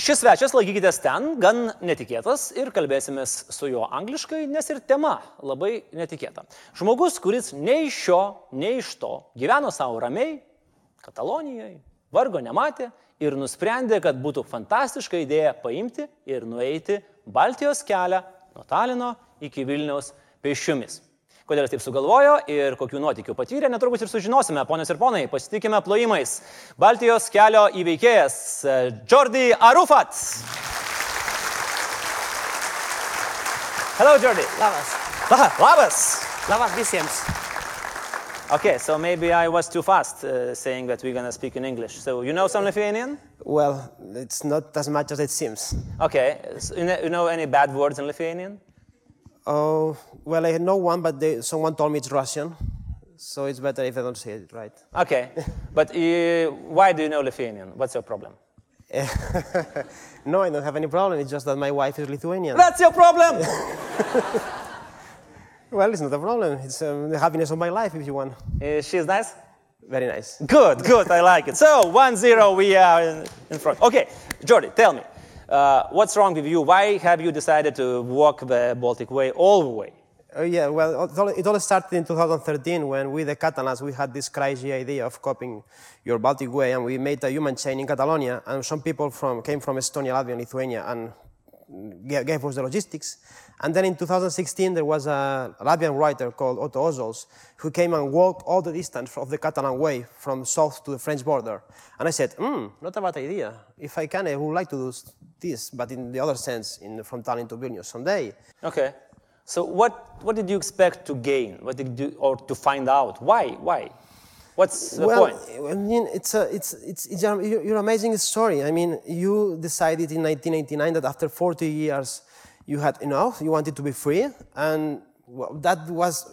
Šis svečias laikykitės ten, gan netikėtas ir kalbėsimės su juo angliškai, nes ir tema labai netikėta. Žmogus, kuris nei iš šio, nei iš to gyveno savo ramiai, Katalonijoje, vargo nematė ir nusprendė, kad būtų fantastiška idėja paimti ir nueiti Baltijos kelią nuo Talino iki Vilniaus pėsčiomis. Kodėl jis taip sugalvojo ir kokių nuotikių patyrė, netrukus ir sužinosime, ponios ir ponai, pasitikime plojimais. Baltijos kelio įveikėjas e, Jordi Arufat. Hello, Jordi. Labas. La- Labas. Labas visiems. Okay, so maybe I was too fast uh, saying that we're gonna speak in English. So you know some Lithuanian? Well, it's not as much as it seems. Okay, so you know- you know any bad words in Lithuanian? Oh, well, I know one, but they, someone told me it's Russian, so it's better if I don't say it right. Okay, but uh, why do you know Lithuanian? What's your problem? no, I don't have any problem. It's just that my wife is Lithuanian. That's your problem. Well, it's not a problem. It's um, the happiness of my life, if you want. Uh, she's nice. Very nice. Good, good. I like it. So one zero, we are in, in front. Okay, Jordi, tell me, uh, what's wrong with you? Why have you decided to walk the Baltic Way all the way? Oh, yeah, well, it all, started in 2013 when we, the Catalans, we had this crazy idea of copying your Baltic Way, and we made a human chain in Catalonia, and some people from, came from Estonia, Latvia, and Lithuania, and gave, gave us the logistics. And then in 2016, there was a Latvian writer called Otto Ozols who came and walked all the distance of the Catalan way from south to the French border. And I said, hmm, not a bad idea. If I can, I would like to do this, but in the other sense, in, from Tallinn to Vilnius someday. Okay. So what, what did you expect to gain? What did you, or to find out? Why? Why? What's the well, point? I mean, it's a, it's, it's, it's your, your amazing story. I mean, you decided in 1989 that after 40 years you had enough, you wanted to be free, and well, that was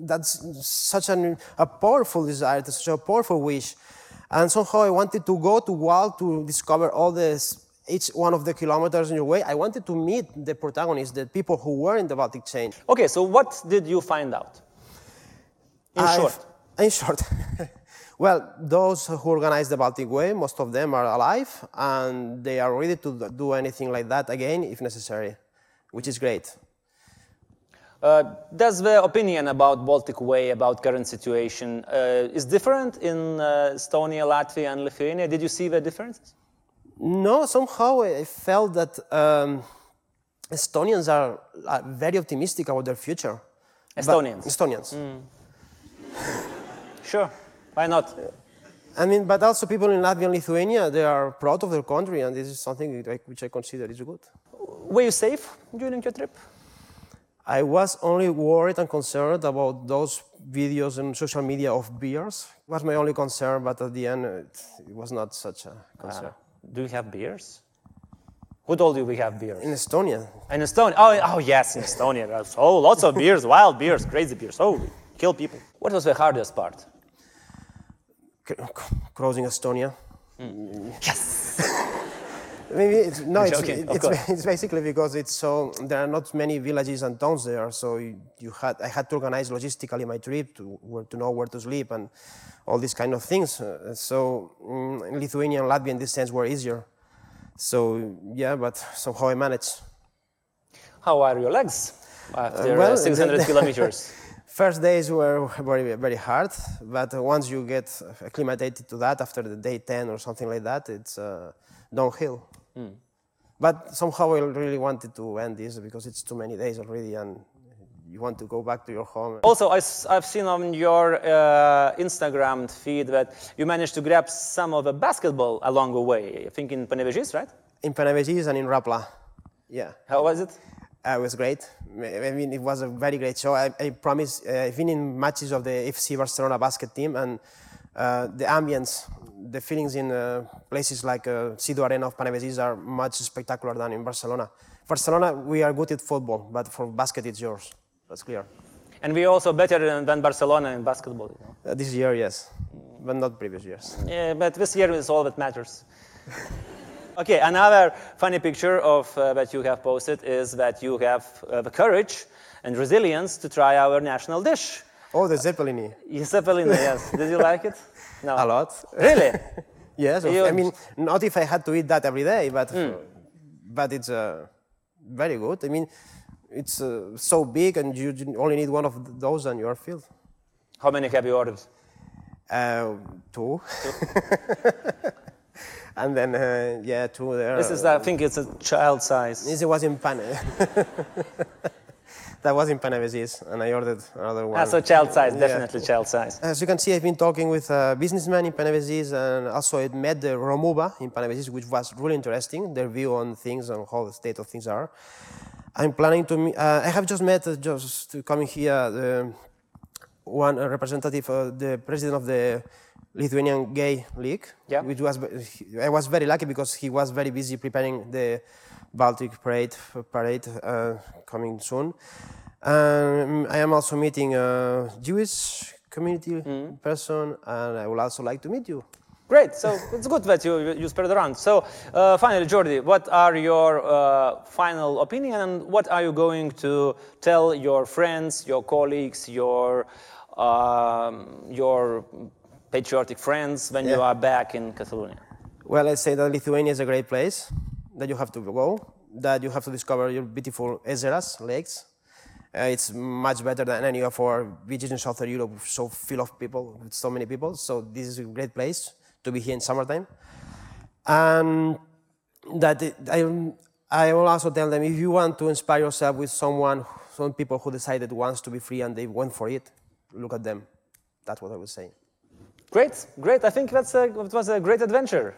that's such an, a powerful desire, such a powerful wish. And somehow I wanted to go to Wal to discover all this, each one of the kilometers in your way. I wanted to meet the protagonists, the people who were in the Baltic chain. Okay, so what did you find out? In I've- short. In short. well, those who organize the Baltic Way, most of them are alive and they are ready to do anything like that again if necessary, which is great. Uh, does the opinion about Baltic Way, about current situation, uh, is different in uh, Estonia, Latvia, and Lithuania? Did you see the differences? No, somehow I felt that um, Estonians are, are very optimistic about their future. But- Estonians? Estonians. Sure. Why not? I mean, but also people in Latvia and Lithuania, they are proud of their country, and this is something like, which I consider is good. Were you safe during your trip? I was only worried and concerned about those videos on social media of beers. It was my only concern, but at the end, it, it was not such a concern. Do you have beers? Who told you we have beers? In Estonia, In Estonia. Oh, oh yes, in Estonia. Oh, lots of beers, wild beers, crazy beers. Oh, kill people. What was the hardest part? c- c- crossing Estonia. Yes. Maybe it's, no, it's, it's, it's basically because it's so there are not many villages and towns there, so you, you had I had to organize logistically my trip to where to know where to sleep and all these kind of things. Uh, so mm, Lithuania and Latvia in this sense were easier. So yeah, but somehow I managed. How are your legs after uh, well, 600 kilometers? First days were very very hard, but once you get acclimated to that after the day 10 or something like that, it's uh, downhill. But somehow I really wanted to end this because it's too many days already, and you want to go back to your home. Also, I, have seen on your uh, Instagram feed that you managed to grab some of the basketball along the way. I think in Panevėžys, right? In Panevėžys and in Rapla, yeah. How was it? Uh, it was great. I mean, it was a very great show. I, I promise, uh, I've been in matches of the FC Barcelona basket team, and the ambience, the feelings in uh, places like uh, Cido Arena of Panevėžys are much spectacular than in Barcelona. Barcelona, we are good at football, but for basket, it's yours. That's clear. And we're also better than, than Barcelona in basketball. You know? Uh, this year, yes, but not previous years. Yeah, but this year is all that matters. okay, another funny picture of uh, that you have posted is that you have uh, the courage and resilience to try our national dish. Oh, the Zeppelin. Zeppelin, yes. Did you like it? No. A lot. Really? Yes, You- I mean, not if I had to eat that every day, but but it's uh, very good. I mean, it's uh, so big, and you only need one of those, and you're filled. How many have you ordered? Uh, two. and then uh, yeah, two there. This is, I think it's a child size. This was in Pane. that was in Panevėžys, and I ordered another one. Ah, so child size, Yeah. definitely child size. As you can see, I've been talking with a businessman in Panevėžys, and also I met the Romuba in Panevėžys, which was really interesting, their view on things and how the state of things are. I'm planning to meet, uh, I have just met, uh, just to coming here, the one representative, uh, the president of the Lithuanian Gay League, Yeah. which was, I was very lucky because he was very busy preparing the Baltic Parade, parade uh, coming soon. Um, I am also meeting a Jewish community person, and I would also like to meet you. Great. So it's good that you, you spread around. So uh, finally, Jordi, what are your uh, final opinion and what are you going to tell your friends, your colleagues, your um, your patriotic friends when you are back in Catalonia? Well, I say that Lithuania is a great place that you have to go, that you have to discover your beautiful ezeras, lakes. Uh, it's much better than any of our beaches in Southern Europe, so full of people, with so many people. So this is a great place to be here in summertime. And that it, I, I will also tell them if you want to inspire yourself with someone, some people who decided wants to be free and they went for it, look at them. That's what I would say. Great, great. I think that's a, it was a great adventure.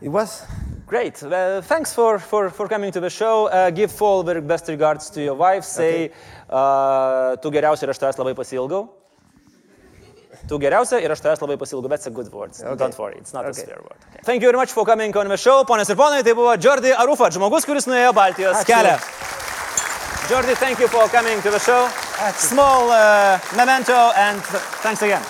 It was Great. Uh, thanks for, for, for coming to the show. Uh, give all the best regards to your wife. Say, uh, tu geriausia ir aš tavęs labai pasilgau. Tu geriausia ir aš tavęs labai pasilgau. That's a good word. Don't worry, it's not a Okay. swear word. Okay. Thank you very much for coming on the show. Ponios ir ponai, tai buvo Jordi Arufat, žmogus, kuris nuėjo Baltijos Ačiū. kelią. Jordi, thank you for coming to the show. Small uh, memento and thanks again.